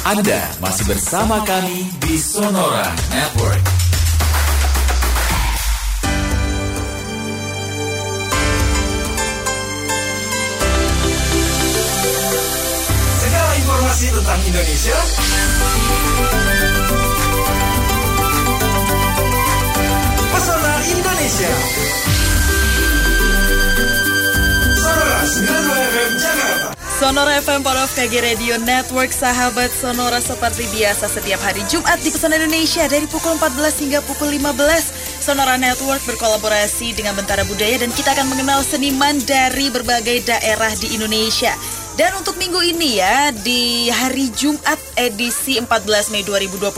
Anda masih bersama kami di Sonora Network. Segala informasi tentang Indonesia. Pesona Indonesia. Sonora 92 FM Jakarta Sonora FM Part of KG Radio Network Sahabat Sonora seperti biasa setiap hari Jumat di Pesona Indonesia dari pukul 14 hingga pukul 15 Sonora Network berkolaborasi dengan Bentara Budaya dan kita akan mengenal seniman dari berbagai daerah di Indonesia dan untuk minggu ini ya, di hari Jumat edisi 14 Mei 2021,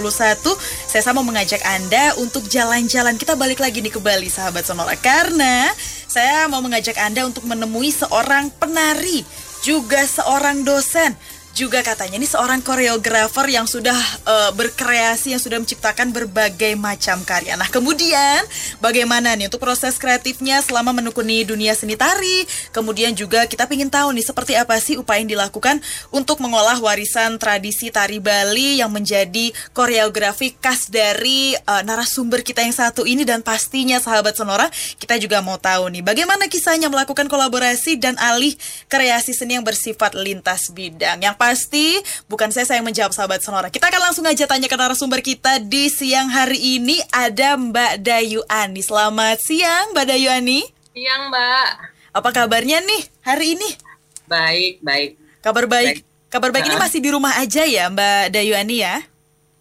saya sama mengajak Anda untuk jalan-jalan. Kita balik lagi nih ke Bali, sahabat Sonora. Karena saya mau mengajak Anda untuk menemui seorang penari, juga seorang dosen, juga katanya ini seorang koreografer yang sudah uh, berkreasi, yang sudah menciptakan berbagai macam karya. Nah, kemudian bagaimana nih untuk proses kreatifnya selama menekuni dunia seni tari? Kemudian juga kita ingin tahu nih seperti apa sih upaya yang dilakukan untuk mengolah warisan tradisi tari Bali yang menjadi koreografi khas dari uh, narasumber kita yang satu ini dan pastinya sahabat Sonora kita juga mau tahu nih bagaimana kisahnya melakukan kolaborasi dan alih kreasi seni yang bersifat lintas bidang. Yang pasti bukan saya yang menjawab sahabat Sonora. Kita akan langsung aja tanya ke narasumber kita di siang hari ini ada Mbak Dayu Ani. Selamat siang Mbak Dayu Ani. Siang Mbak. Apa kabarnya nih hari ini? Baik, baik. Kabar baik. baik. Kabar baik ini masih di rumah aja ya Mbak Dayu Ani ya?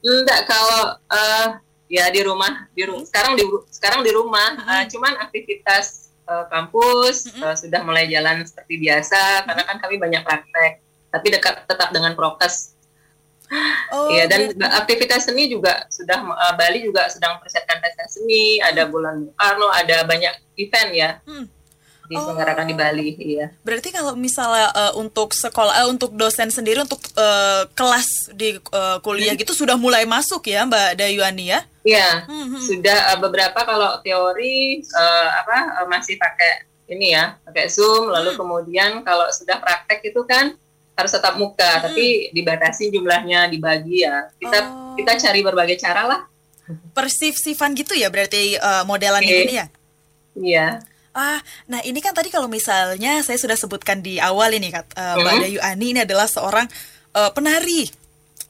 Enggak, kalau uh, ya di rumah, di ru sekarang di sekarang di rumah. Uh, cuman aktivitas uh, kampus uh -huh. uh, sudah mulai jalan seperti biasa karena kan kami banyak praktek tapi dekat tetap dengan prokes. Oh, ya dan gitu. aktivitas seni juga sudah uh, Bali juga sedang persiapkan tes seni, ada bulan Arno, ada banyak event ya. Hmm. diselenggarakan oh. di Bali, iya. Berarti kalau misalnya uh, untuk sekolah, uh, untuk dosen sendiri untuk uh, kelas di uh, kuliah hmm. gitu sudah mulai masuk ya, Mbak Dayuani ya? Iya, hmm, hmm. sudah uh, beberapa kalau teori uh, apa uh, masih pakai ini ya, pakai Zoom, lalu hmm. kemudian kalau sudah praktek itu kan harus tetap muka hmm. tapi dibatasi jumlahnya dibagi ya kita oh. kita cari berbagai cara lah persif-sifan gitu ya berarti uh, modelan okay. ini ya iya Ah, nah ini kan tadi kalau misalnya saya sudah sebutkan di awal ini kan uh, Mbak hmm. Dayu Ani ini adalah seorang uh, penari,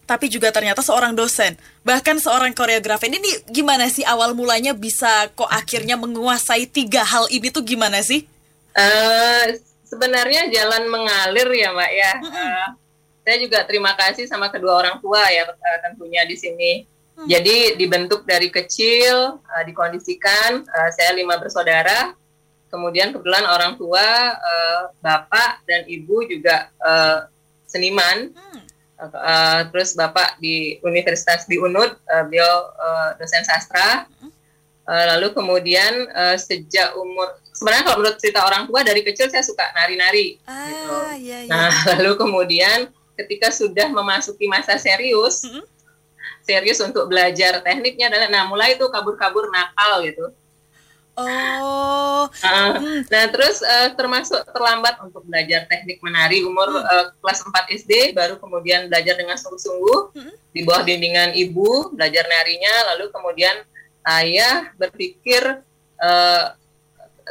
tapi juga ternyata seorang dosen, bahkan seorang koreografer. Ini nih, gimana sih awal mulanya bisa kok akhirnya menguasai tiga hal ini tuh gimana sih? Uh, sebenarnya jalan mengalir ya mbak ya. Uh, saya juga terima kasih sama kedua orang tua ya uh, tentunya di sini. Hmm. Jadi dibentuk dari kecil, uh, dikondisikan. Uh, saya lima bersaudara. Kemudian kebetulan orang tua, uh, bapak dan ibu juga uh, seniman. Hmm. Uh, terus bapak di Universitas di UNUD, uh, beliau uh, dosen sastra. Uh, lalu kemudian uh, sejak umur sebenarnya kalau menurut cerita orang tua dari kecil saya suka nari-nari ah, gitu. Iya, iya. Nah, lalu kemudian ketika sudah memasuki masa serius, mm -hmm. serius untuk belajar tekniknya adalah nah mulai itu kabur-kabur nakal gitu. Oh. Uh, nah, terus uh, termasuk terlambat untuk belajar teknik menari umur hmm. uh, kelas 4 SD baru kemudian belajar dengan sungguh-sungguh hmm. di bawah bimbingan ibu belajar narinya lalu kemudian ayah berpikir uh,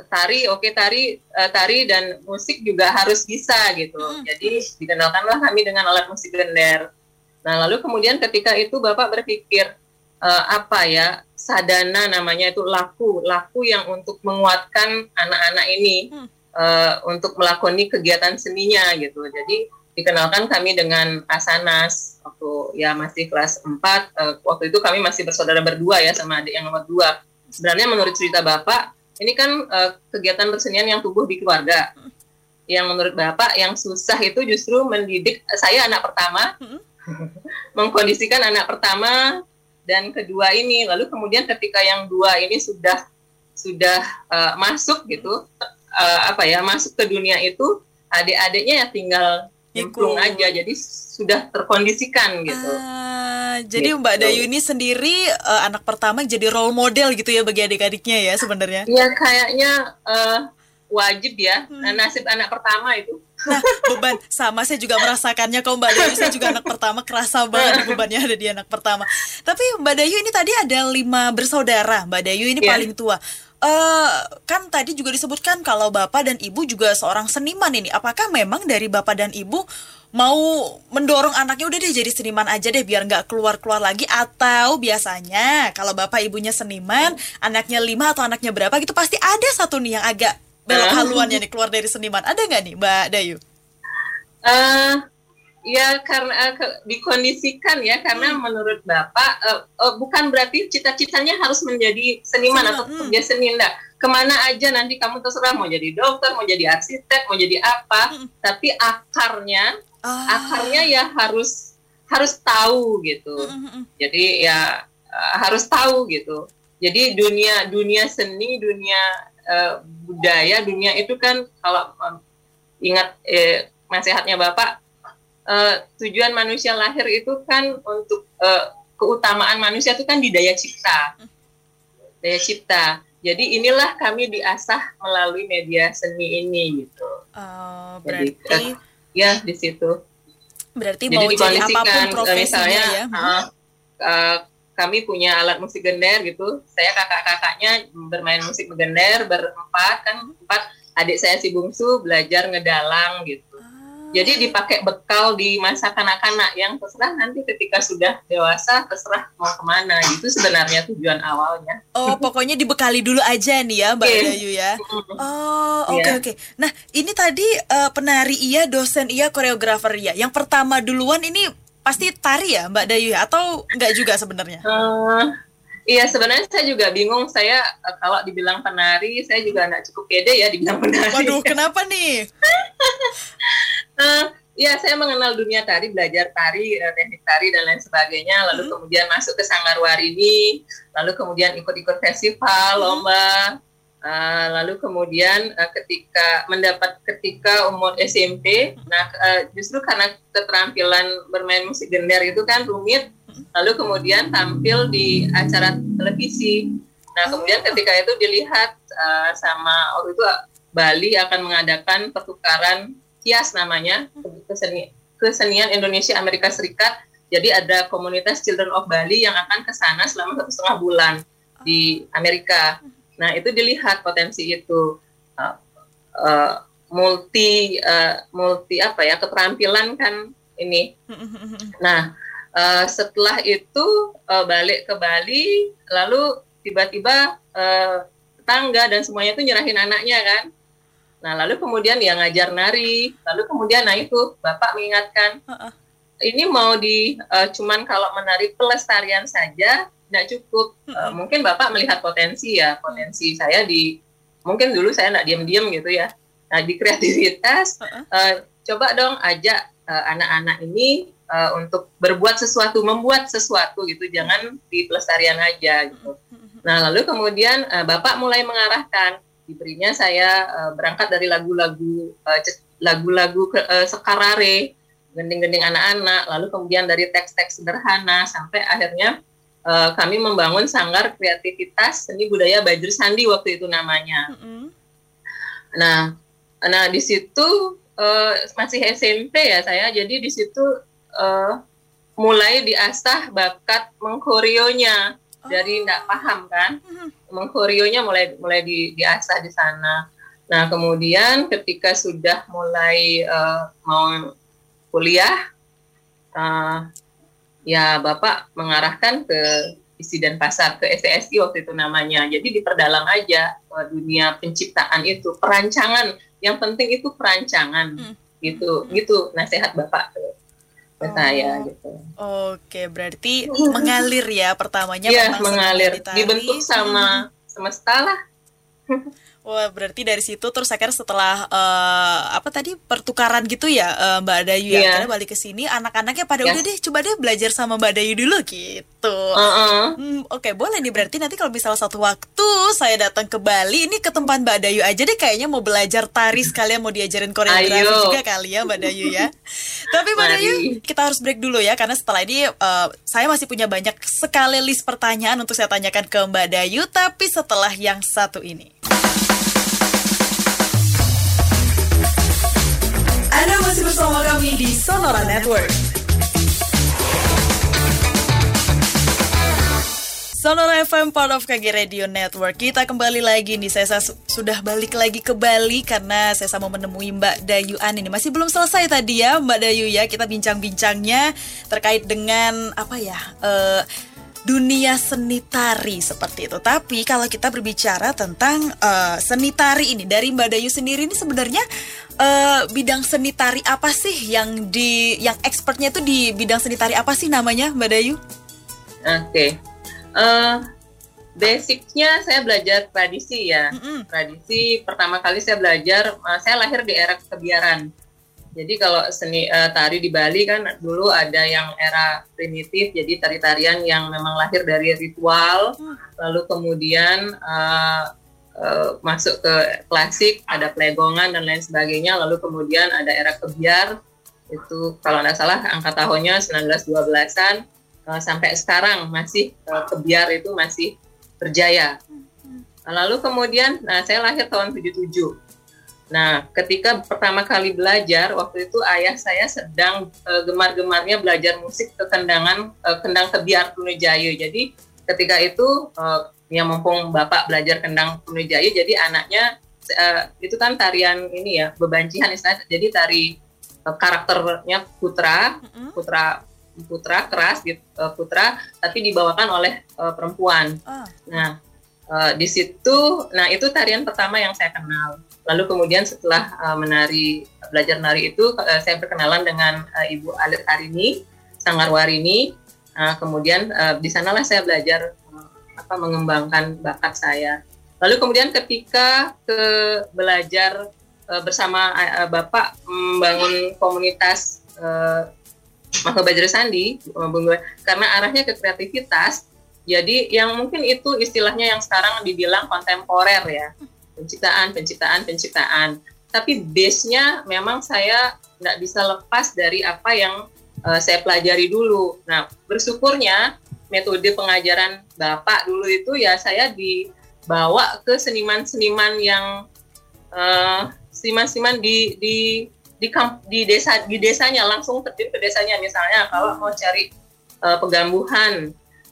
tari oke okay, tari uh, tari dan musik juga harus bisa gitu hmm. jadi dikenalkanlah kami dengan alat musik gender nah lalu kemudian ketika itu bapak berpikir uh, apa ya sadana namanya itu laku laku yang untuk menguatkan anak-anak ini hmm. uh, untuk melakoni kegiatan seninya gitu jadi dikenalkan kami dengan asanas waktu ya masih kelas 4 uh, waktu itu kami masih bersaudara berdua ya sama adik yang nomor dua sebenarnya menurut cerita bapak ini kan uh, kegiatan persenian yang tumbuh di keluarga. Yang menurut Bapak yang susah itu justru mendidik saya anak pertama, mengkondisikan anak pertama dan kedua ini. Lalu kemudian ketika yang dua ini sudah sudah uh, masuk gitu, uh, apa ya masuk ke dunia itu, adik-adiknya ya tinggal nyemplung aja. Jadi sudah terkondisikan gitu. Ah, jadi gitu. Mbak Dayu ini sendiri uh, anak pertama jadi role model gitu ya bagi adik-adiknya ya sebenarnya? Iya kayaknya uh, wajib ya. Hmm. Nah, nasib anak pertama itu. Nah, beban sama saya juga merasakannya kok Mbak Dayu. Saya juga anak pertama kerasa banget bebannya ada di anak pertama. Tapi Mbak Dayu ini tadi ada lima bersaudara. Mbak Dayu ini yeah. paling tua. Uh, kan tadi juga disebutkan kalau bapak dan ibu juga seorang seniman ini. Apakah memang dari bapak dan ibu mau mendorong anaknya udah deh jadi seniman aja deh biar nggak keluar keluar lagi atau biasanya kalau bapak ibunya seniman anaknya lima atau anaknya berapa gitu pasti ada satu nih yang agak belok haluannya nih keluar dari seniman ada nggak nih Mbak Dayu? Uh, ya karena uh, ke, dikondisikan ya karena hmm. menurut bapak uh, uh, bukan berarti cita-citanya harus menjadi seniman atau hmm. kerja seni enggak ke mana aja nanti kamu terserah mau jadi dokter mau jadi arsitek mau jadi apa hmm. tapi akarnya oh. akarnya ya harus harus tahu gitu hmm. hmm, hmm. jadi ya uh, harus tahu gitu jadi dunia dunia seni dunia uh, budaya dunia itu kan kalau um, ingat eh, nasihatnya bapak uh, tujuan manusia lahir itu kan untuk uh, keutamaan manusia itu kan di daya cipta. Daya cipta. Jadi inilah kami diasah melalui media seni ini gitu. Uh, berarti jadi, uh, ya di situ. berarti jadi mau jadi apa pun profesinya misalnya, ya. uh, uh, kami punya alat musik gender gitu. Saya kakak-kakaknya bermain musik gender berempat kan empat. Adik saya si bungsu belajar ngedalang gitu. Jadi dipakai bekal di masa kanak-kanak yang terserah nanti ketika sudah dewasa terserah mau ke mana gitu sebenarnya tujuan awalnya. Oh pokoknya dibekali dulu aja nih ya Mbak okay. Dayu ya. Oh oke okay, yeah. oke. Okay. Nah ini tadi uh, penari iya, dosen iya, koreografer iya. Yang pertama duluan ini pasti tari ya Mbak Dayu ya? atau enggak juga sebenarnya? Uh, iya sebenarnya saya juga bingung saya uh, kalau dibilang penari saya juga enggak cukup pede ya dibilang penari. Waduh kenapa nih? uh, ya saya mengenal dunia tari belajar tari uh, teknik tari dan lain sebagainya lalu hmm. kemudian masuk ke Sanggar Warini lalu kemudian ikut-ikut festival hmm. lomba Uh, lalu kemudian uh, ketika mendapat ketika umur SMP, nah uh, justru karena keterampilan bermain musik gender itu kan rumit, lalu kemudian tampil di acara televisi. Nah kemudian ketika itu dilihat uh, sama waktu itu Bali akan mengadakan pertukaran kias namanya keseni, kesenian Indonesia Amerika Serikat. Jadi ada komunitas Children of Bali yang akan ke sana selama satu setengah bulan di Amerika. Nah itu dilihat potensi itu uh, uh, multi uh, multi apa ya keterampilan kan ini. Nah uh, setelah itu uh, balik ke Bali, lalu tiba-tiba uh, tetangga dan semuanya itu nyerahin anaknya kan. Nah lalu kemudian dia ngajar nari, lalu kemudian nah itu bapak mengingatkan. Ini mau di uh, cuman kalau menari pelestarian saja tidak cukup. Uh, mungkin bapak melihat potensi ya, potensi saya di mungkin dulu saya tidak diam-diam gitu ya. Nah di kreativitas, uh, coba dong ajak uh, anak-anak ini uh, untuk berbuat sesuatu, membuat sesuatu gitu, jangan di pelestarian aja gitu. Nah lalu kemudian uh, bapak mulai mengarahkan, diberinya saya uh, berangkat dari lagu-lagu uh, lagu-lagu uh, sekarare, gending-gending anak-anak, lalu kemudian dari teks-teks sederhana sampai akhirnya uh, kami membangun sanggar kreativitas seni budaya Bajur Sandi waktu itu namanya. Mm-hmm. Nah, nah di situ uh, masih SMP ya saya, jadi di situ uh, mulai diasah bakat mengkorionya oh. dari tidak paham kan, mm-hmm. Mengkorionya mulai mulai di, diasah di sana. Nah kemudian ketika sudah mulai uh, mau kuliah, uh, ya Bapak mengarahkan ke isi dan pasar ke STSI waktu itu namanya. Jadi diperdalam aja dunia penciptaan itu, perancangan. Yang penting itu perancangan. Hmm. Gitu, hmm. gitu nasihat Bapak ke, ke oh. saya gitu. Oke, berarti mengalir ya pertamanya Iya, mengalir. Dibentuk sama hmm. semesta lah. Wah berarti dari situ terus akhirnya setelah uh, apa tadi pertukaran gitu ya uh, Mbak Dayu yeah. ya iya. akhirnya balik ke sini anak-anaknya pada yes. udah deh coba deh belajar sama Mbak Dayu dulu gitu. Uh -uh. Hmm, Oke okay, boleh nih berarti nanti kalau misalnya satu waktu saya datang ke Bali ini ke tempat Mbak Dayu aja deh kayaknya mau belajar tari sekalian mau diajarin koreografi juga kali ya Mbak Dayu ya. Tapi Mbak Mari. Dayu kita harus break dulu ya karena setelah ini uh, saya masih punya banyak sekali list pertanyaan untuk saya tanyakan ke Mbak Dayu tapi setelah yang satu ini. Anda masih bersama kami di Sonora Network. Sonora FM part of KG Radio Network Kita kembali lagi nih Saya sudah balik lagi ke Bali Karena saya mau menemui Mbak Dayu An ini Masih belum selesai tadi ya Mbak Dayu ya Kita bincang-bincangnya Terkait dengan Apa ya uh, dunia seni tari seperti itu. Tapi kalau kita berbicara tentang uh, seni tari ini dari Mbak Dayu sendiri ini sebenarnya uh, bidang seni tari apa sih yang di yang expertnya itu di bidang seni tari apa sih namanya Mbak Dayu? Oke. Okay. Uh, basicnya saya belajar tradisi ya. Mm -hmm. Tradisi pertama kali saya belajar, uh, saya lahir di era kebiaran. Jadi kalau seni uh, tari di Bali kan dulu ada yang era primitif, jadi tari-tarian yang memang lahir dari ritual, lalu kemudian uh, uh, masuk ke klasik, ada plegongan dan lain sebagainya, lalu kemudian ada era kebiar, itu kalau tidak salah angka tahunnya 1912-an, uh, sampai sekarang masih uh, kebiar itu masih berjaya. Lalu kemudian, nah saya lahir tahun 77. Nah, ketika pertama kali belajar, waktu itu ayah saya sedang uh, gemar-gemarnya belajar musik ke kendangan uh, kendang kebiar Tunujaya. Jadi ketika itu uh, yang mumpung bapak belajar kendang Tunujaya, jadi anaknya uh, itu kan tarian ini ya bebancihan istilahnya. Jadi tari uh, karakternya putra, putra putra keras gitu uh, putra tapi dibawakan oleh uh, perempuan. Oh. Nah uh, di situ nah itu tarian pertama yang saya kenal. Lalu kemudian setelah uh, menari belajar nari itu uh, saya berkenalan dengan uh, Ibu Alit Arini Sanggarwarini. Uh, kemudian uh, di sanalah saya belajar uh, apa mengembangkan bakat saya. Lalu kemudian ketika ke belajar uh, bersama uh, Bapak membangun komunitas uh, maka Bajra Sandi karena arahnya ke kreativitas jadi yang mungkin itu istilahnya yang sekarang dibilang kontemporer ya. Penciptaan penciptaan penciptaan. Tapi base-nya memang saya nggak bisa lepas dari apa yang uh, saya pelajari dulu. Nah bersyukurnya metode pengajaran bapak dulu itu ya saya dibawa ke seniman-seniman yang uh, seniman-seniman di di di di desa di desanya langsung terjun ke desanya. Misalnya kalau mau cari uh, pegambuhan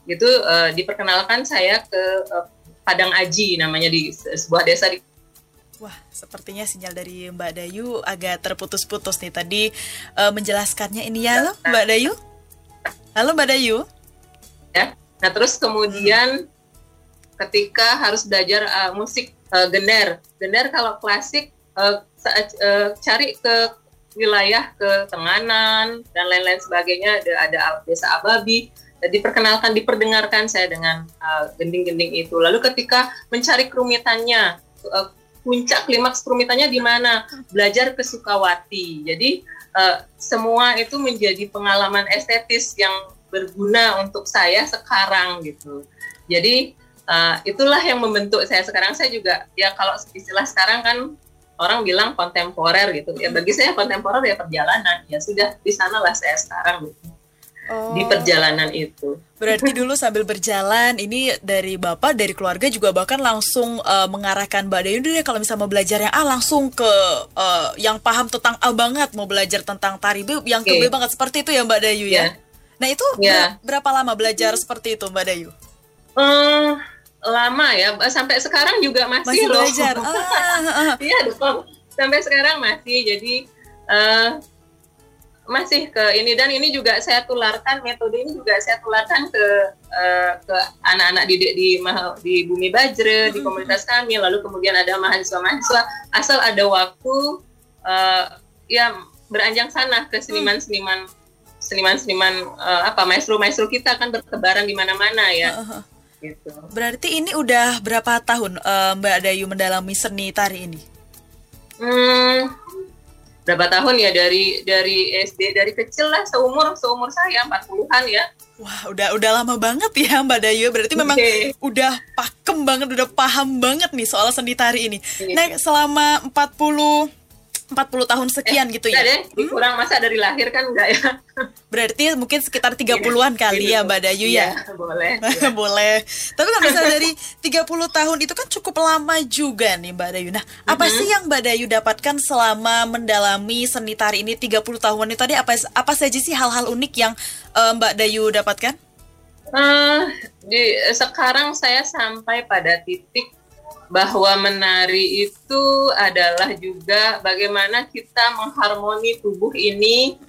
gitu uh, diperkenalkan saya ke uh, Padang Aji namanya di sebuah desa di Wah, sepertinya sinyal dari Mbak Dayu agak terputus-putus nih tadi uh, menjelaskannya ini ya, lo, Mbak Dayu. Halo Mbak Dayu. Ya. Nah, terus kemudian hmm. ketika harus belajar uh, musik uh, gender. Gender kalau klasik uh, uh, cari ke wilayah ke Tenganan dan lain-lain sebagainya ada ada desa Ababi diperkenalkan diperdengarkan saya dengan gending-gending uh, itu. Lalu ketika mencari kerumitannya uh, puncak klimaks kerumitannya di mana? Belajar ke Sukawati. Jadi uh, semua itu menjadi pengalaman estetis yang berguna untuk saya sekarang gitu. Jadi uh, itulah yang membentuk saya sekarang. Saya juga ya kalau istilah sekarang kan orang bilang kontemporer gitu. Ya bagi saya kontemporer ya perjalanan. Ya sudah di sana lah saya sekarang gitu. Oh. di perjalanan itu. Berarti dulu sambil berjalan ini dari bapak dari keluarga juga bahkan langsung uh, mengarahkan Mbak Dayu deh kalau misalnya mau belajar yang A langsung ke uh, yang paham tentang A banget mau belajar tentang tari B yang okay. ke B banget seperti itu ya Mbak Dayu ya. Yeah. Nah itu yeah. berapa lama belajar seperti itu Mbak Dayu? Uh, lama ya sampai sekarang juga masih, masih loh. belajar ah, iya dong sampai sekarang masih jadi uh, masih ke ini dan ini juga saya tularkan metode ini juga saya tularkan ke uh, ke anak-anak didik di di Bumi Bajre di komunitas kami lalu kemudian ada mahasiswa-mahasiswa asal ada waktu uh, ya beranjang sana ke seniman-seniman seniman-seniman uh, apa maestro-maestro kita kan bertebaran di mana-mana ya. Uh -huh Gitu. Berarti ini udah berapa tahun uh, Mbak Dayu mendalami seni tari ini? Hmm, berapa tahun ya dari dari SD dari kecil lah seumur seumur saya 40-an ya. Wah, udah udah lama banget ya Mbak Dayu. Berarti memang okay. udah pakem banget, udah paham banget nih soal seni tari ini. Okay. Nah, selama 40 40 tahun sekian eh, gitu ya. Deh, hmm? kurang masa dari lahir kan enggak ya? Berarti mungkin sekitar 30-an kali ya Mbak Dayu ya? Iya, boleh. Boleh. Tapi kalau misalnya dari 30 tahun itu kan cukup lama juga nih Mbak Dayu. Nah, apa Mm-hmm. sih yang Mbak Dayu dapatkan selama mendalami seni tari ini 30 tahun itu tadi apa apa saja sih hal-hal unik yang eh, Mbak Dayu dapatkan? Eh, di sekarang saya sampai pada titik bahwa menari itu adalah juga bagaimana kita mengharmoni tubuh ini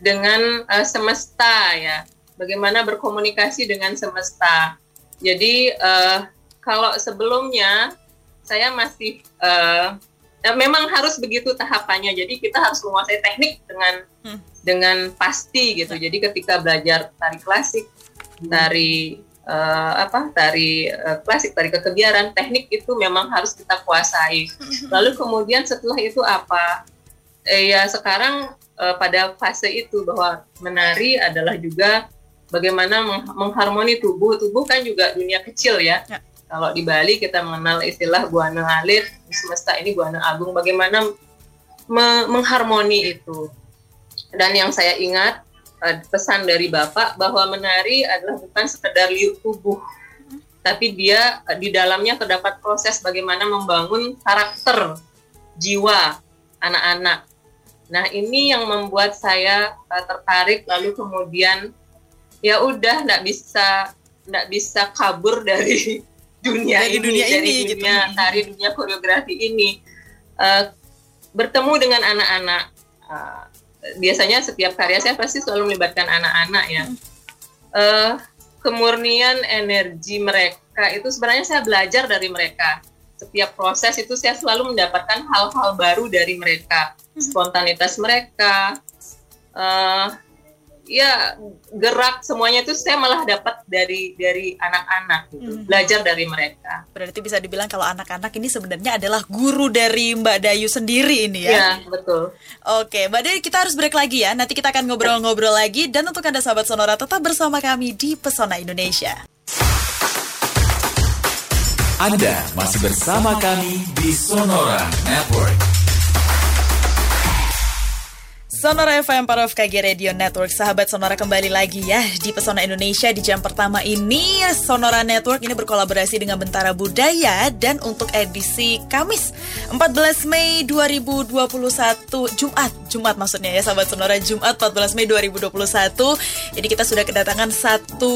dengan eh, semesta ya. Bagaimana berkomunikasi dengan semesta. Jadi eh, kalau sebelumnya saya masih eh, ya memang harus begitu tahapannya. Jadi kita harus menguasai teknik dengan Hmm. dengan pasti gitu. Jadi ketika belajar tari klasik, tari eh, apa tari eh, klasik, tari kekebiaran, teknik itu memang harus kita kuasai. Lalu kemudian setelah itu apa? Eh, ya sekarang eh, pada fase itu bahwa menari adalah juga bagaimana meng- mengharmoni tubuh. Tubuh kan juga dunia kecil ya. Ya. Kalau di Bali kita mengenal istilah buana alit, di semesta ini buana agung. Bagaimana me- mengharmoni itu. Dan yang saya ingat pesan dari Bapak bahwa menari adalah bukan sekedar liuk tubuh, tapi dia eh, di dalamnya terdapat proses bagaimana membangun karakter jiwa anak-anak. Nah ini yang membuat saya eh, tertarik lalu kemudian ya udah nggak bisa nggak bisa kabur dari dunia Dari ini dunia dari ini, gitu. dunia tari dunia koreografi ini Eh, bertemu dengan anak-anak eh, biasanya setiap karya saya pasti selalu melibatkan anak-anak ya. Eh, kemurnian energi mereka itu sebenarnya saya belajar dari mereka. Setiap proses itu saya selalu mendapatkan hal-hal baru dari mereka. Spontanitas mereka eh ya gerak semuanya itu saya malah dapat dari dari anak-anak gitu Mhm. belajar dari mereka Berarti bisa dibilang kalau anak-anak ini sebenarnya adalah guru dari Mbak Dayu sendiri ini ya. ya betul Oke, Mbak Dayu kita harus break lagi ya. Nanti kita akan ngobrol-ngobrol lagi dan untuk Anda sahabat Sonora tetap bersama kami di Pesona Indonesia. Anda masih bersama kami di Sonora Network. Sonora FM Part of KG Radio Network. Sahabat Sonora kembali lagi ya Di Pesona Indonesia di jam pertama ini. Sonora Network ini berkolaborasi dengan Bentara Budaya Dan untuk edisi Kamis 14 Mei 2021 Jumat. Jumat maksudnya ya sahabat Sonora Jumat 14 Mei 2021 Jadi kita sudah kedatangan satu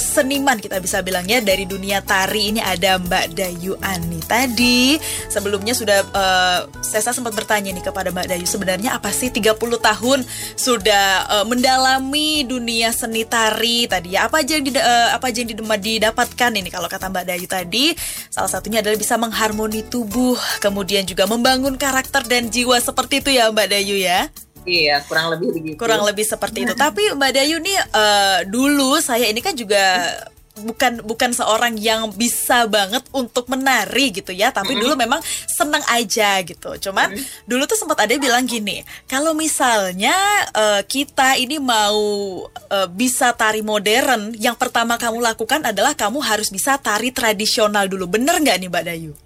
seniman kita bisa bilangnya Dari dunia tari. Ini ada Mbak Dayu Ani. Tadi sebelumnya sudah eh, Sesa sempat bertanya nih kepada Mbak Dayu Sebenarnya apa sih 30 tahun sudah eh, mendalami dunia seni tari tadi ya. Apa aja yang dida- eh, apa aja yang didema- didapatkan ini kalau kata Mbak Dayu tadi? Salah satunya adalah bisa mengharmoni tubuh kemudian juga membangun karakter dan jiwa seperti itu ya Mbak Dayu ya? Iya kurang lebih begitu. Kurang lebih seperti itu. Tapi Mbak Dayu nih eh, dulu saya ini kan juga bukan bukan seorang yang bisa banget untuk menari gitu ya. Tapi dulu memang seneng aja gitu. Cuman dulu tuh sempat ada yang bilang gini kalau misalnya eh, kita ini mau eh, bisa tari modern yang pertama kamu lakukan adalah kamu harus bisa tari tradisional dulu. Bener nggak nih Mbak Dayu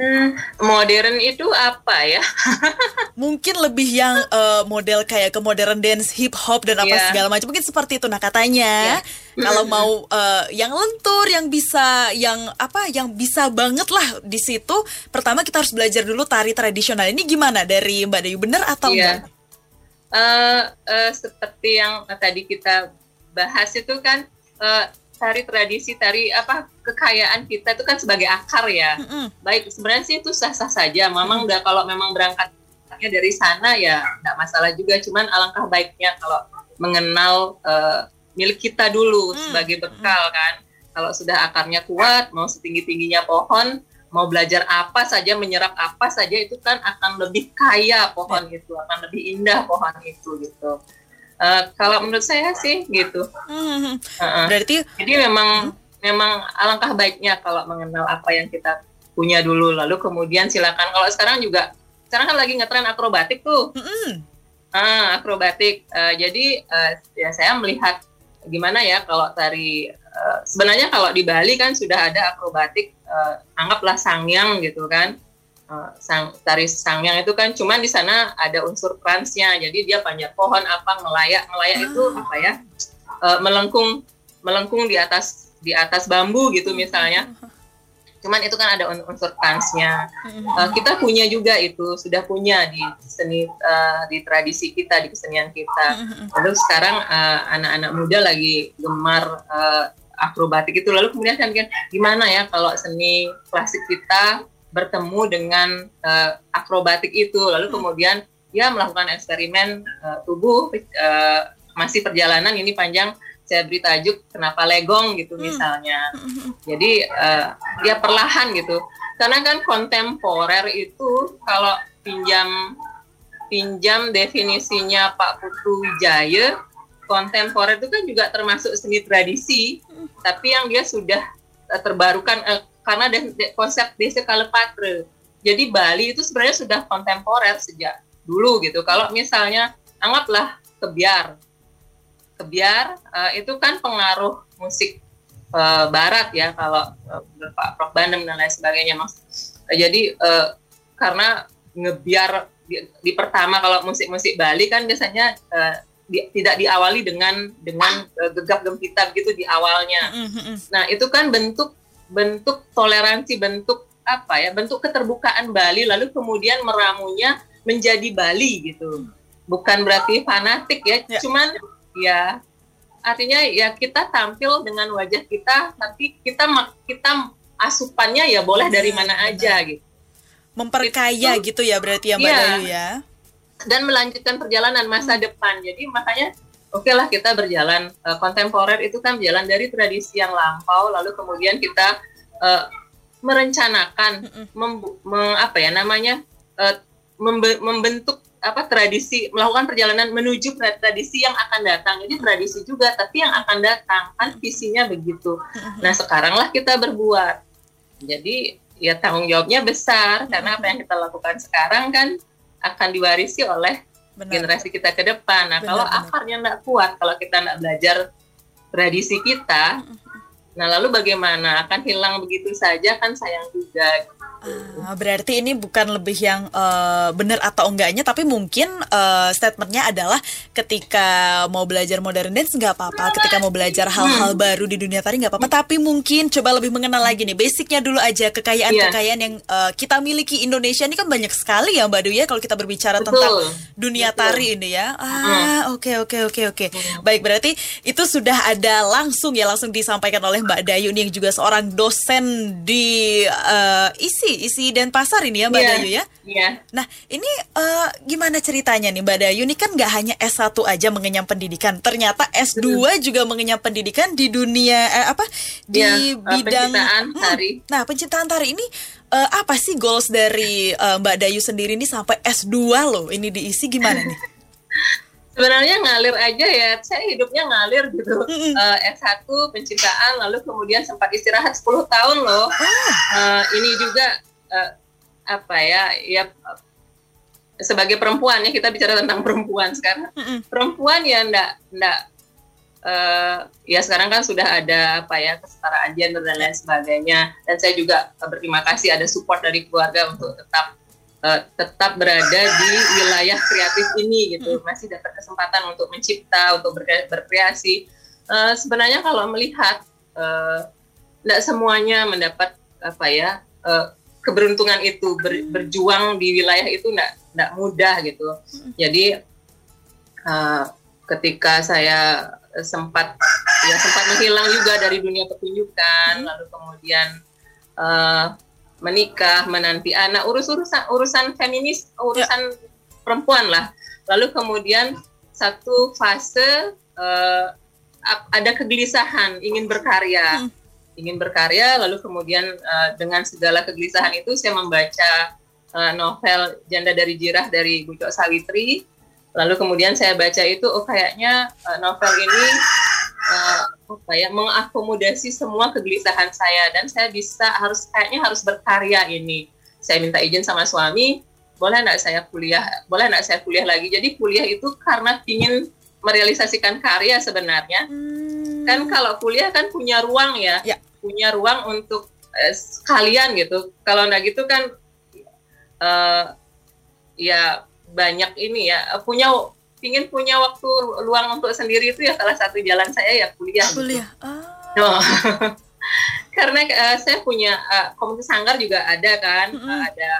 Hmm, modern itu apa ya? Mungkin lebih yang eh, model kayak ke modern dance hip hop dan apa Iya. segala macam. Mungkin seperti itu nah katanya. Iya. kalau mau eh, yang lentur yang bisa yang apa yang bisa banget lah di situ pertama kita harus belajar dulu tari tradisional. Ini gimana? Dari Mbak Dayu bener atau Iya. enggak? Eh, eh, seperti yang tadi kita bahas itu kan eh, tari tradisi tari apa kekayaan kita itu kan sebagai akar ya. Mm-mm. baik sebenarnya sih itu sah sah saja. Memang udah kalau memang berangkatnya dari sana ya nggak masalah juga. Cuman alangkah baiknya kalau mengenal eh, milik kita dulu Hmm. sebagai bekal kan. Kalau sudah akarnya kuat mau setinggi tingginya pohon mau belajar apa saja menyerap apa saja itu kan akan lebih kaya pohon itu akan lebih indah pohon itu gitu Eh, kalau menurut saya sih gitu. Hmm, Heeh. berarti jadi memang memang alangkah baiknya kalau mengenal apa yang kita punya dulu. Lalu kemudian silakan. Kalau sekarang juga sekarang kan lagi ngetren akrobatik tuh. Mm-mm. ah akrobatik. Eh, jadi eh, ya saya melihat gimana ya kalau tari eh, sebenarnya kalau di Bali kan sudah ada akrobatik eh, anggaplah sangyang gitu kan uh, sang tari sangyang itu kan cuman di sana ada unsur transnya. Jadi dia panjat pohon apa ngelayak ngelayak itu apa ya uh, melengkung melengkung di atas di atas bambu gitu misalnya. Cuman itu kan ada unsur transnya. Uh, kita punya juga itu sudah punya di seni uh, di tradisi kita di kesenian kita. Lalu sekarang anak-anak uh, muda lagi gemar uh, akrobatik itu. Lalu kemudian kan gimana ya kalau seni klasik kita bertemu dengan uh, akrobatik itu lalu hmm. kemudian ya melakukan eksperimen uh, tubuh uh, masih perjalanan ini panjang saya beri tajuk kenapa legong gitu hmm. misalnya hmm. jadi uh, dia perlahan gitu karena kan kontemporer itu kalau pinjam pinjam definisinya Pak Putu Wijaya kontemporer itu kan juga termasuk seni tradisi tapi yang dia sudah terbarukan karena de, de, konsep desa Kalepatre. Jadi Bali itu sebenarnya sudah kontemporer sejak dulu gitu. Kalau misalnya anggaplah kebiar, kebiar uh, itu kan pengaruh musik uh, Barat ya kalau uh, Pak Prof Bandem dan lain sebagainya mas. Uh, jadi uh, karena ngebiar di, di pertama kalau musik-musik Bali kan biasanya uh, di, tidak diawali dengan dengan uh, gegap gempita gitu di awalnya. Nah itu kan bentuk bentuk toleransi, bentuk apa ya, bentuk keterbukaan Bali, lalu kemudian meramunya menjadi Bali gitu. Bukan berarti fanatik ya, ya. cuman ya artinya ya kita tampil dengan wajah kita, tapi kita kita asupannya ya boleh dari mana aja gitu. Memperkaya itu, gitu ya berarti ya Mbak ya, Dayu ya. Dan melanjutkan perjalanan masa hmm. depan. Jadi makanya oke okay lah kita berjalan uh, kontemporer itu kan berjalan dari tradisi yang lampau lalu kemudian kita uh, merencanakan mem, mem, apa ya namanya uh, membe, membentuk apa tradisi melakukan perjalanan menuju tradisi yang akan datang. Ini tradisi juga tapi yang akan datang kan visinya begitu. Nah sekaranglah kita berbuat. Jadi ya tanggung jawabnya besar karena apa yang kita lakukan sekarang kan akan diwarisi oleh benar. generasi kita ke depan. Nah, benar, kalau benar. akarnya nggak kuat, kalau kita nggak belajar tradisi kita, nah lalu bagaimana? Akan hilang begitu saja kan sayang juga. Uh, berarti ini bukan lebih yang uh, benar atau enggaknya, tapi mungkin uh, statementnya adalah ketika mau belajar modern dance nggak apa-apa, ketika mau belajar hal-hal hmm. baru di dunia tari nggak apa-apa, tapi mungkin coba lebih mengenal lagi nih basicnya dulu aja kekayaan-kekayaan yeah. yang uh, kita miliki Indonesia ini kan banyak sekali ya Mbak Dwi ya kalau kita berbicara Betul. tentang dunia Betul. tari ini ya. Ah oke oke oke oke. Baik berarti itu sudah ada langsung ya langsung disampaikan oleh Mbak Dayu nih yang juga seorang dosen di uh, isi isi dan pasar ini ya Mbak yeah. Dayu ya. Iya. Yeah. Nah ini uh, gimana ceritanya nih Mbak Dayu? Ini kan nggak hanya S1 aja mengenyam pendidikan, ternyata S2 hmm. juga mengenyam pendidikan di dunia eh, apa di yeah, bidang penciptaan hmm, tari. Nah penciptaan tari ini uh, apa sih goals dari uh, Mbak Dayu sendiri ini sampai S2 loh? Ini diisi gimana nih? sebenarnya ngalir aja ya. Saya hidupnya ngalir gitu. Uh, S1 penciptaan lalu kemudian sempat istirahat 10 tahun loh. Uh, ini juga uh, apa ya ya sebagai perempuan ya kita bicara tentang perempuan sekarang. Perempuan ya ndak ndak uh, ya sekarang kan sudah ada apa ya kesetaraan gender dan lain sebagainya. Dan saya juga berterima kasih ada support dari keluarga untuk tetap uh, tetap berada di wilayah kreatif ini gitu hmm. masih dapat kesempatan untuk mencipta untuk berkreasi uh, sebenarnya kalau melihat tidak uh, semuanya mendapat apa ya uh, keberuntungan itu ber, hmm. berjuang di wilayah itu tidak tidak mudah gitu hmm. jadi uh, ketika saya sempat ya sempat menghilang juga dari dunia pertunjukan lalu kemudian uh, menikah, menanti anak, urus-urusan urusan feminis, urusan ya. perempuan lah. Lalu kemudian satu fase uh, ada kegelisahan, ingin berkarya, hmm. ingin berkarya. Lalu kemudian uh, dengan segala kegelisahan itu saya membaca uh, novel Janda dari Jirah dari Bu Cok Sawitri. Lalu kemudian saya baca itu, oh kayaknya uh, novel ini uh, apa ya mengakomodasi semua kegelisahan saya dan saya bisa harus kayaknya harus berkarya ini. Saya minta izin sama suami, boleh nggak saya kuliah, boleh nggak saya kuliah lagi. Jadi kuliah itu karena ingin merealisasikan karya sebenarnya. Hmm. Kan kalau kuliah kan punya ruang ya, ya. punya ruang untuk eh, sekalian gitu. Kalau nggak gitu kan uh, ya banyak ini ya punya ingin punya waktu luang untuk sendiri itu ya salah satu jalan saya ya kuliah. Kuliah. Gitu. Oh. Karena uh, saya punya uh, komunitas sanggar juga ada kan, mm -hmm. uh, ada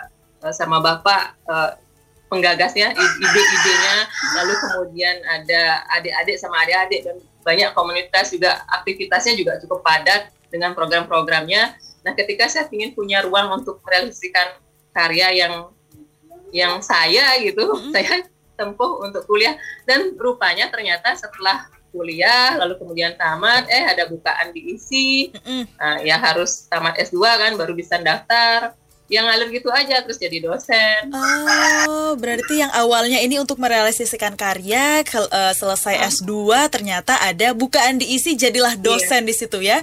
uh, sama bapak uh, penggagasnya, ide-idenya, lalu kemudian ada adik-adik sama adik-adik dan banyak komunitas juga aktivitasnya juga cukup padat dengan program-programnya. Nah, ketika saya ingin punya ruang untuk merealisasikan karya yang yang saya gitu, mm -hmm. saya tempuh untuk kuliah dan rupanya ternyata setelah kuliah lalu kemudian tamat eh ada bukaan diisi nah, ya harus tamat S2 kan baru bisa daftar yang ngalir gitu aja terus jadi dosen. Oh, berarti yang awalnya ini untuk merealisasikan karya ke, uh, selesai oh. S2 ternyata ada bukaan diisi jadilah iya. dosen iya. di situ ya.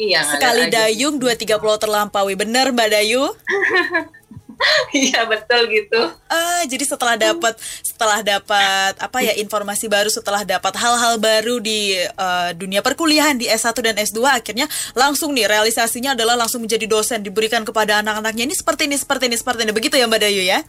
Iya, Sekali dayung dua tiga pulau terlampaui. Benar Mbak Dayu? Iya betul gitu. Ah, jadi setelah dapat setelah dapat apa ya informasi baru setelah dapat hal-hal baru di uh, dunia perkuliahan di S1 dan S2 akhirnya langsung nih realisasinya adalah langsung menjadi dosen diberikan kepada anak-anaknya ini seperti ini seperti ini seperti ini begitu ya Mbak Dayu ya?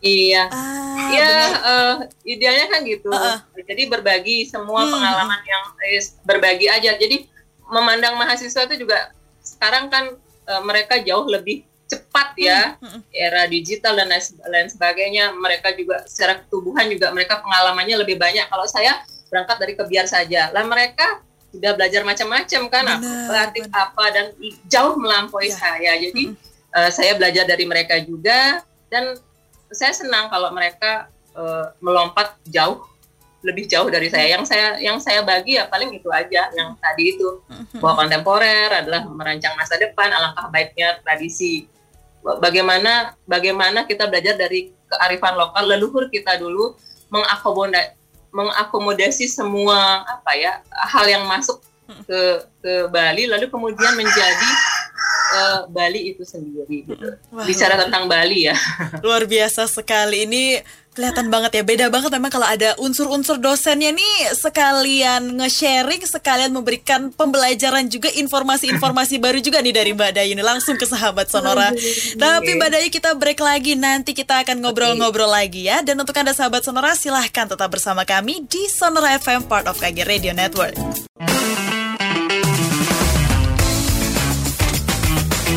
Iya. Ah, ya uh, idealnya kan gitu. Uh -uh. Jadi berbagi semua hmm. pengalaman yang eh, berbagi aja. Jadi memandang mahasiswa itu juga sekarang kan uh, mereka jauh lebih cepat ya hmm, hmm. era digital dan lain sebagainya. Mereka juga secara ketubuhan juga mereka pengalamannya lebih banyak. Kalau saya berangkat dari kebiar saja. Lah mereka sudah belajar macam-macam kan pelatih apa dan jauh melampaui ya. saya. Jadi hmm. uh, saya belajar dari mereka juga. Dan saya senang kalau mereka uh, melompat jauh lebih jauh dari saya. Yang saya yang saya bagi ya paling itu aja yang tadi itu. Bahwa kontemporer adalah merancang masa depan, alangkah baiknya tradisi bagaimana bagaimana kita belajar dari kearifan lokal leluhur kita dulu mengakomodasi mengakomodasi semua apa ya hal yang masuk ke ke Bali lalu kemudian menjadi Bali itu sendiri gitu. Wah, Bicara tentang Bali ya. Luar biasa sekali. Ini kelihatan banget ya. Beda banget memang kalau ada unsur-unsur dosennya nih. Sekalian nge-sharing sekalian memberikan pembelajaran juga informasi-informasi baru juga nih dari Mbak Dayu ini langsung ke sahabat Sonora. Tapi Mbak Dayu kita break lagi. Nanti kita akan ngobrol-ngobrol lagi ya. Dan untuk Anda sahabat Sonora silahkan tetap bersama kami di Sonora FM part of KG Radio Network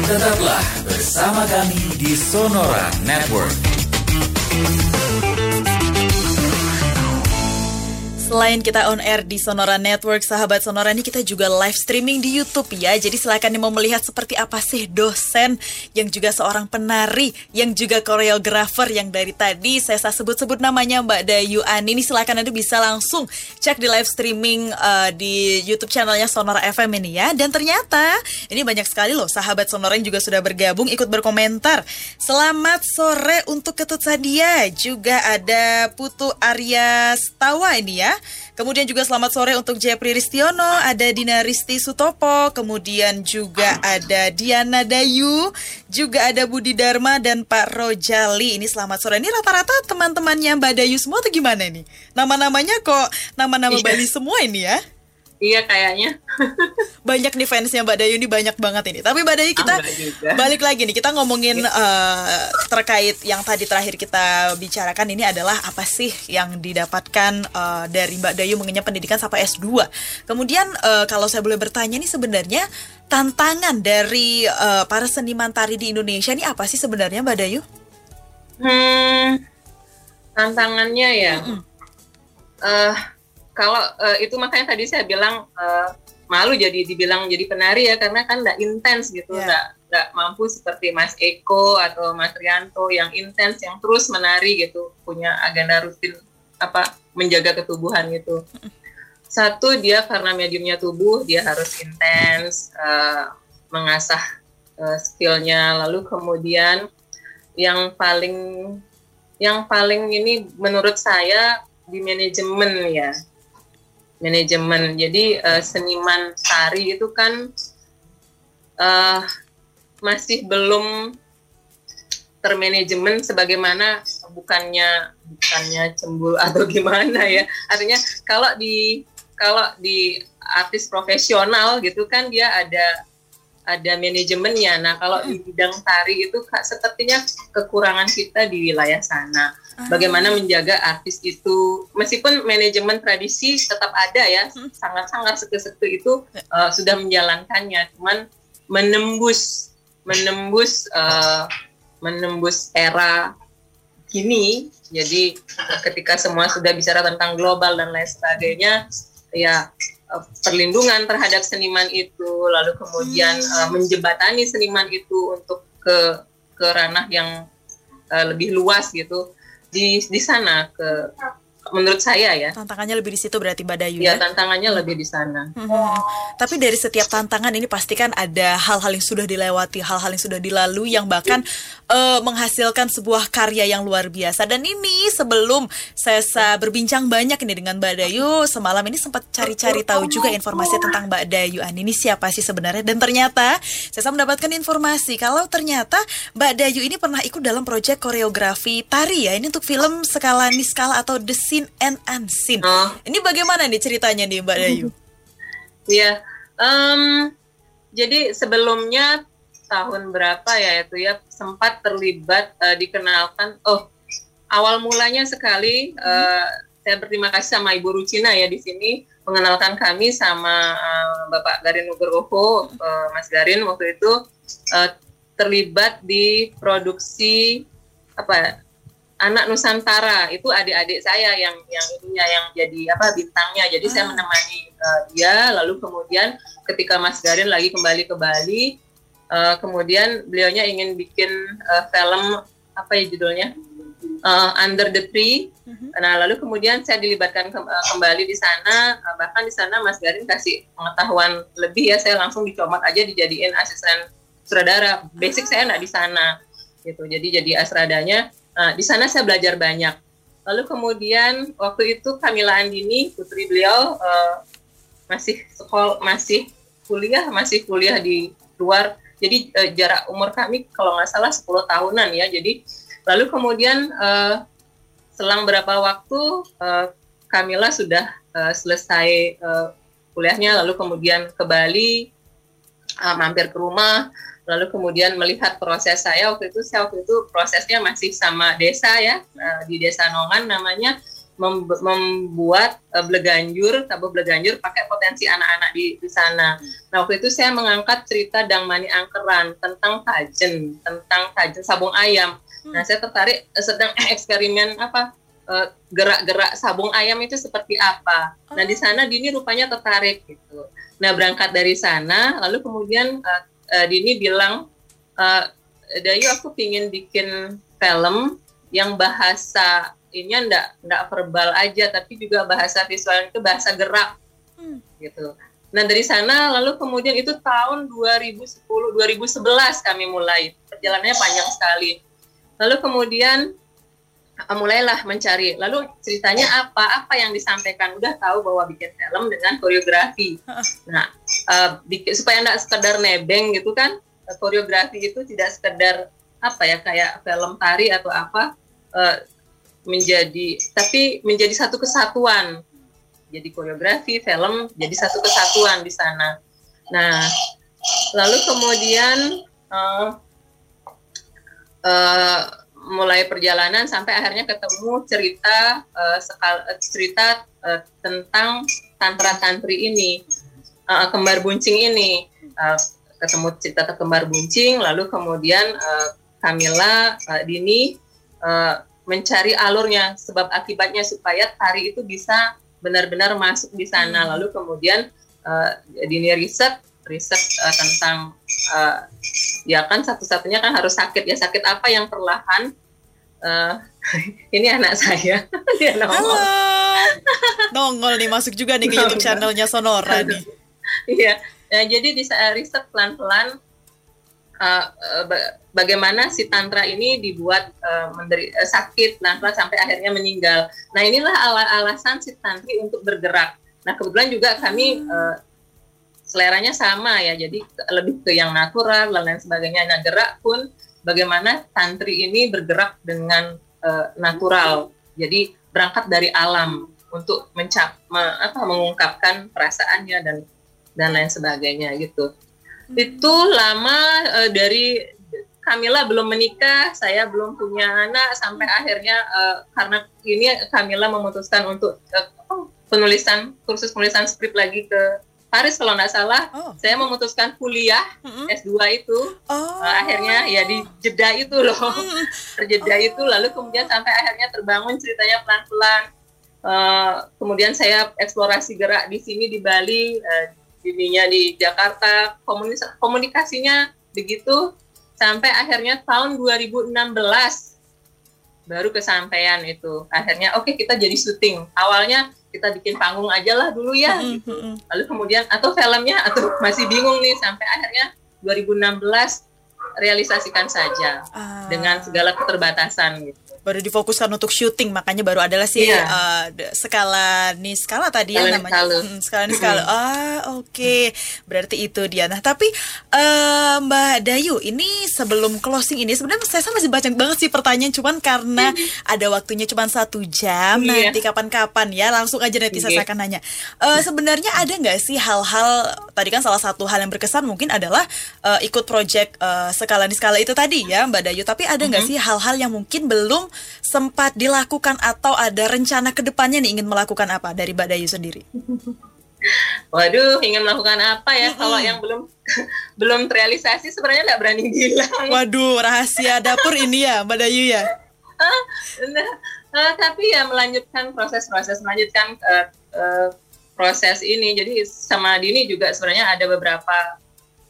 Tetaplah bersama kami di Sonora Network. Selain kita on air di Sonora Network, sahabat Sonora ini kita juga live streaming di YouTube ya. Jadi silakan yang mau melihat seperti apa sih dosen yang juga seorang penari, yang juga koreografer yang dari tadi saya sebut-sebut namanya Mbak Dayu Ani. Ini silakan nanti bisa langsung cek di live streaming uh, di YouTube channelnya Sonora FM ini ya. Dan ternyata ini banyak sekali loh sahabat Sonora yang juga sudah bergabung ikut berkomentar. Selamat sore untuk Ketut Sadia, juga ada Putu Arya Stawa ini ya. Kemudian juga selamat sore untuk Jepri Ristiono, ada Dina Risti Sutopo, kemudian juga ada Diana Dayu, juga ada Budi Dharma dan Pak Rojali. Ini selamat sore. Ini rata-rata teman-temannya Mbak Dayu semua atau gimana nih? Nama-namanya kok nama-nama iya. Bali semua ini ya? Iya kayaknya. banyak nih fansnya Mbak Dayu ini banyak banget ini. Tapi Mbak Dayu kita balik lagi nih kita ngomongin uh, terkait yang tadi terakhir kita bicarakan ini adalah apa sih yang didapatkan uh, dari Mbak Dayu mengenyam pendidikan sampai S2. Kemudian uh, kalau saya boleh bertanya nih sebenarnya tantangan dari uh, para seniman tari di Indonesia ini apa sih sebenarnya Mbak Dayu? Hmm, tantangannya ya. Mm -mm. Uh, kalau uh, itu makanya tadi saya bilang uh, malu jadi dibilang jadi penari ya karena kan nggak intens gitu iya. nggak yeah. nggak mampu seperti Mas Eko atau Mas Rianto yang intens yang terus menari gitu punya agenda rutin apa menjaga ketubuhan gitu satu dia karena mediumnya tubuh dia harus intens uh, mengasah uh, skillnya lalu kemudian yang paling yang paling ini menurut saya di manajemen ya manajemen. Jadi uh, seniman tari itu kan uh, masih belum termanajemen sebagaimana bukannya bukannya cemburu atau gimana ya. Artinya kalau di kalau di artis profesional gitu kan dia ada ada manajemennya. Nah, kalau di bidang tari itu Kak, sepertinya kekurangan kita di wilayah sana. Ah. Bagaimana menjaga artis itu meskipun manajemen tradisi tetap ada ya, sangat-sangat seke-seke itu uh, sudah menjalankannya, cuman menembus menembus uh, menembus era kini. Jadi ketika semua sudah bicara tentang global dan lain sebagainya, ya perlindungan terhadap seniman itu, lalu kemudian hmm. uh, menjembatani seniman itu untuk ke ke ranah yang uh, lebih luas gitu di di sana ke menurut saya ya. Tantangannya lebih di situ berarti Mbak Dayu ya? Ya, tantangannya lebih di sana. Hmm. Tapi dari setiap tantangan ini pasti kan ada hal-hal yang sudah dilewati, hal-hal yang sudah dilalui yang bahkan uh, menghasilkan sebuah karya yang luar biasa. Dan ini sebelum saya berbincang banyak ini dengan Mbak Dayu, semalam ini sempat cari-cari tahu juga informasi tentang Mbak Dayu An ini siapa sih sebenarnya. Dan ternyata saya mendapatkan informasi kalau ternyata Mbak Dayu ini pernah ikut dalam proyek koreografi tari ya. Ini untuk film skala niskala atau The seen and unseen. Oh. Ini bagaimana nih ceritanya nih Mbak Dayu? Iya, um, jadi sebelumnya tahun berapa ya itu ya sempat terlibat uh, dikenalkan. Oh, awal mulanya sekali hmm. uh, saya berterima kasih sama Ibu Rucina ya di sini mengenalkan kami sama uh, Bapak Garin Nugroho, uh, Mas Garin waktu itu uh, terlibat di produksi apa anak Nusantara. Itu adik-adik saya yang yang ininya yang jadi apa bintangnya. Jadi hmm. saya ah. menemani uh, dia. Lalu kemudian ketika Mas Garin lagi kembali ke Bali uh, kemudian beliaunya ingin bikin uh, film apa ya judulnya? Uh, Under the Tree. Hmm. nah lalu kemudian saya dilibatkan ke, uh, kembali di sana. Uh, bahkan di sana Mas Garin kasih pengetahuan lebih ya. Saya langsung dicomat aja dijadiin asisten sutradara. Basic saya nggak di sana gitu. Jadi jadi asradanya Nah, di sana saya belajar banyak. Lalu kemudian waktu itu Kamila Andini, putri beliau uh, masih sekolah, masih kuliah, masih kuliah di luar. Jadi uh, jarak umur kami kalau nggak salah 10 tahunan ya. Jadi lalu kemudian uh, selang berapa waktu uh, Kamila sudah uh, selesai uh, kuliahnya, lalu kemudian ke Bali, uh, mampir ke rumah, lalu kemudian melihat proses saya waktu itu saya waktu itu prosesnya masih sama desa ya eh, di desa Nongan namanya membuat uh, bleganjur tabuh bleganjur pakai potensi anak-anak di, di sana. Nah waktu itu saya mengangkat cerita Dang Mani Angkeran tentang tajen tentang tajen sabung ayam. Nah saya tertarik uh, sedang eksperimen apa gerak-gerak uh, sabung ayam itu seperti apa. Nah di sana Dini rupanya tertarik gitu. Nah berangkat dari sana lalu kemudian uh, Dini bilang uh, Dayu aku pingin bikin film yang bahasa ini ndak ndak verbal aja tapi juga bahasa visual itu bahasa gerak hmm. gitu. Nah dari sana lalu kemudian itu tahun 2010 2011 kami mulai perjalanannya panjang sekali. Lalu kemudian mulailah mencari. Lalu ceritanya apa? Apa yang disampaikan? Udah tahu bahwa bikin film dengan koreografi. Nah, uh, supaya tidak sekedar nebeng gitu kan koreografi itu tidak sekedar apa ya kayak film tari atau apa uh, menjadi tapi menjadi satu kesatuan jadi koreografi film jadi satu kesatuan di sana nah lalu kemudian uh, uh, mulai perjalanan sampai akhirnya ketemu cerita uh, sekal, cerita uh, tentang tantra tantri ini uh, kembar buncing ini uh, ketemu cerita kembar buncing lalu kemudian uh, Camilla uh, Dini uh, mencari alurnya sebab akibatnya supaya tari itu bisa benar-benar masuk di sana hmm. lalu kemudian uh, Dini riset riset uh, tentang uh, ya kan satu-satunya kan harus sakit ya sakit apa yang perlahan uh, ini anak saya dia nongol Halo. nongol nih masuk juga nih ke YouTube channelnya Sonora nih Iya. Nah, jadi di riset pelan-pelan uh, bagaimana si tantra ini dibuat uh, menderi, uh, sakit pelan-pelan sampai akhirnya meninggal. Nah, inilah al alasan si tantri untuk bergerak. Nah, kebetulan juga kami uh, seleranya sama ya. Jadi lebih ke yang natural dan lain sebagainya. Nah, gerak pun bagaimana tantri ini bergerak dengan uh, natural. Jadi berangkat dari alam untuk mencap me, apa, mengungkapkan perasaannya dan dan lain sebagainya gitu. Itu lama uh, dari Kamila belum menikah, saya belum punya anak sampai akhirnya uh, karena ini Kamila memutuskan untuk uh, penulisan kursus penulisan skrip lagi ke Paris kalau nggak salah. Oh. Saya memutuskan kuliah mm-hmm. S2 itu. Oh. Uh, akhirnya ya di jeda itu loh. Mm-hmm. Terjeda oh. itu lalu kemudian sampai akhirnya terbangun ceritanya pelan-pelan. Uh, kemudian saya eksplorasi gerak di sini di Bali, uh, dininya di Jakarta, komunikasinya begitu sampai akhirnya tahun 2016 baru kesampaian itu akhirnya oke okay, kita jadi syuting awalnya kita bikin panggung aja lah dulu ya gitu. lalu kemudian atau filmnya atau masih bingung nih sampai akhirnya 2016 realisasikan saja uh. dengan segala keterbatasan gitu baru difokuskan untuk syuting makanya baru adalah si yeah. uh, skala nih skala tadi ya namanya hmm, skala nih skala ah oke okay. berarti itu dia nah tapi uh, Mbak Dayu ini sebelum closing ini sebenarnya saya masih banyak banget sih pertanyaan cuman karena ada waktunya cuma satu jam yeah. nanti kapan-kapan ya langsung aja nanti okay. saya akan nanya uh, sebenarnya ada nggak sih hal-hal tadi kan salah satu hal yang berkesan mungkin adalah uh, ikut project uh, skala nih skala itu tadi ya Mbak Dayu tapi ada nggak mm -hmm. sih hal-hal yang mungkin belum sempat dilakukan atau ada rencana ke depannya nih ingin melakukan apa dari Mbak Dayu sendiri? Waduh, ingin melakukan apa ya? Mm -hmm. Kalau yang belum belum terrealisasi sebenarnya nggak berani bilang. Waduh, rahasia dapur ini ya, Mbak Dayu ya. nah, uh, tapi ya melanjutkan proses-proses, melanjutkan uh, uh, proses ini. Jadi sama Dini juga sebenarnya ada beberapa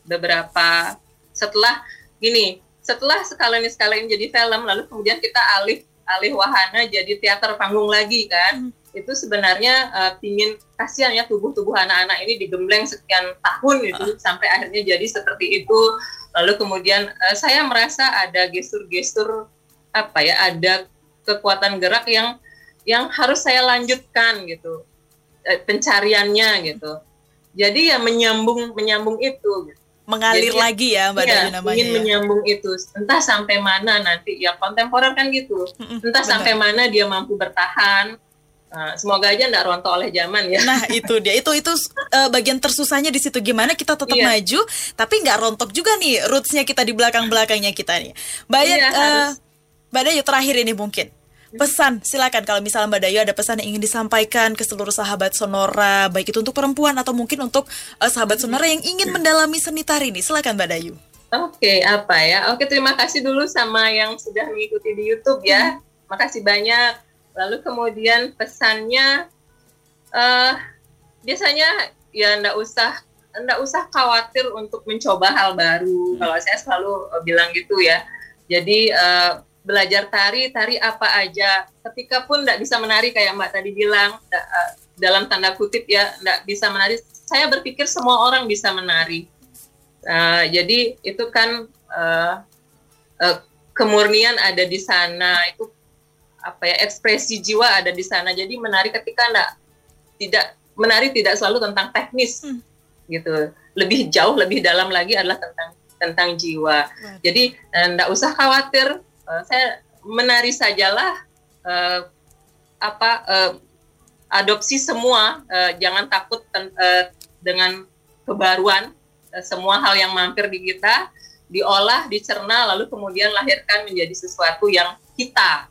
beberapa setelah gini setelah sekali ini sekali ini jadi film lalu kemudian kita alih alih wahana jadi teater panggung lagi kan? Hmm. itu sebenarnya uh, pingin kasihan ya tubuh-tubuh anak-anak ini digembleng sekian tahun gitu uh. sampai akhirnya jadi seperti itu. Lalu kemudian uh, saya merasa ada gestur-gestur apa ya ada kekuatan gerak yang yang harus saya lanjutkan gitu. Uh, pencariannya gitu. Jadi ya menyambung menyambung itu gitu mengalir Jadi, lagi ya Mbak iya, namanya. Ingin ya. menyambung itu, entah sampai mana nanti ya kontemporer kan gitu, entah sampai mana dia mampu bertahan. Nah, semoga aja nggak rontok oleh zaman ya. Nah itu dia, itu itu uh, bagian tersusahnya di situ gimana kita tetap iya. maju, tapi nggak rontok juga nih rootsnya kita di belakang belakangnya kita nih. Banyak, iya, uh, Mbak Dayu terakhir ini mungkin pesan silakan. Kalau misalnya Mbak Dayu ada pesan yang ingin disampaikan ke seluruh sahabat Sonora baik itu untuk perempuan atau mungkin untuk uh, sahabat Sonora yang ingin mendalami seni tari ini. Silakan Mbak Dayu. Oke okay, apa ya? Oke terima kasih dulu sama yang sudah mengikuti di YouTube ya. Hmm. makasih banyak. Lalu kemudian pesannya uh, biasanya ya ndak usah ndak usah khawatir untuk mencoba hal baru. Hmm. kalau saya selalu uh, bilang gitu ya. Jadi uh, belajar tari, tari apa aja. Ketika pun tidak bisa menari kayak Mbak tadi bilang, dalam tanda kutip ya, tidak bisa menari. Saya berpikir semua orang bisa menari. Uh, jadi itu kan uh, uh, kemurnian ada di sana, itu apa ya ekspresi jiwa ada di sana. Jadi menari ketika enggak, tidak menari tidak selalu tentang teknis, hmm. gitu. Lebih jauh, lebih dalam lagi adalah tentang tentang jiwa. Hmm. Jadi enggak usah khawatir uh, saya menari sajalah uh, apa uh, adopsi semua uh, jangan takut uh, dengan kebaruan uh, semua hal yang mampir di kita diolah dicerna lalu kemudian lahirkan menjadi sesuatu yang kita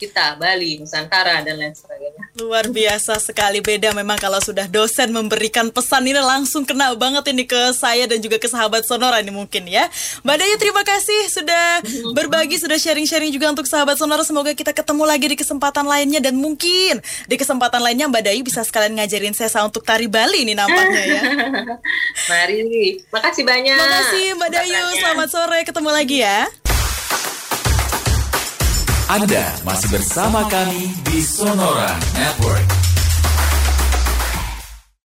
kita, Bali, Nusantara, dan lain sebagainya. Luar biasa sekali beda memang kalau sudah dosen memberikan pesan ini langsung kena banget ini ke saya dan juga ke sahabat Sonora ini mungkin ya. Mbak Dayu terima kasih sudah berbagi, sudah sharing-sharing juga untuk sahabat Sonora. Semoga kita ketemu lagi di kesempatan lainnya dan mungkin di kesempatan lainnya Mbak Dayu bisa sekalian ngajarin saya untuk tari Bali ini nampaknya ya. Mari, makasih banyak. Makasih Mbak Dayu, selamat sore, ketemu lagi ya. Anda masih bersama kami di Sonora Network.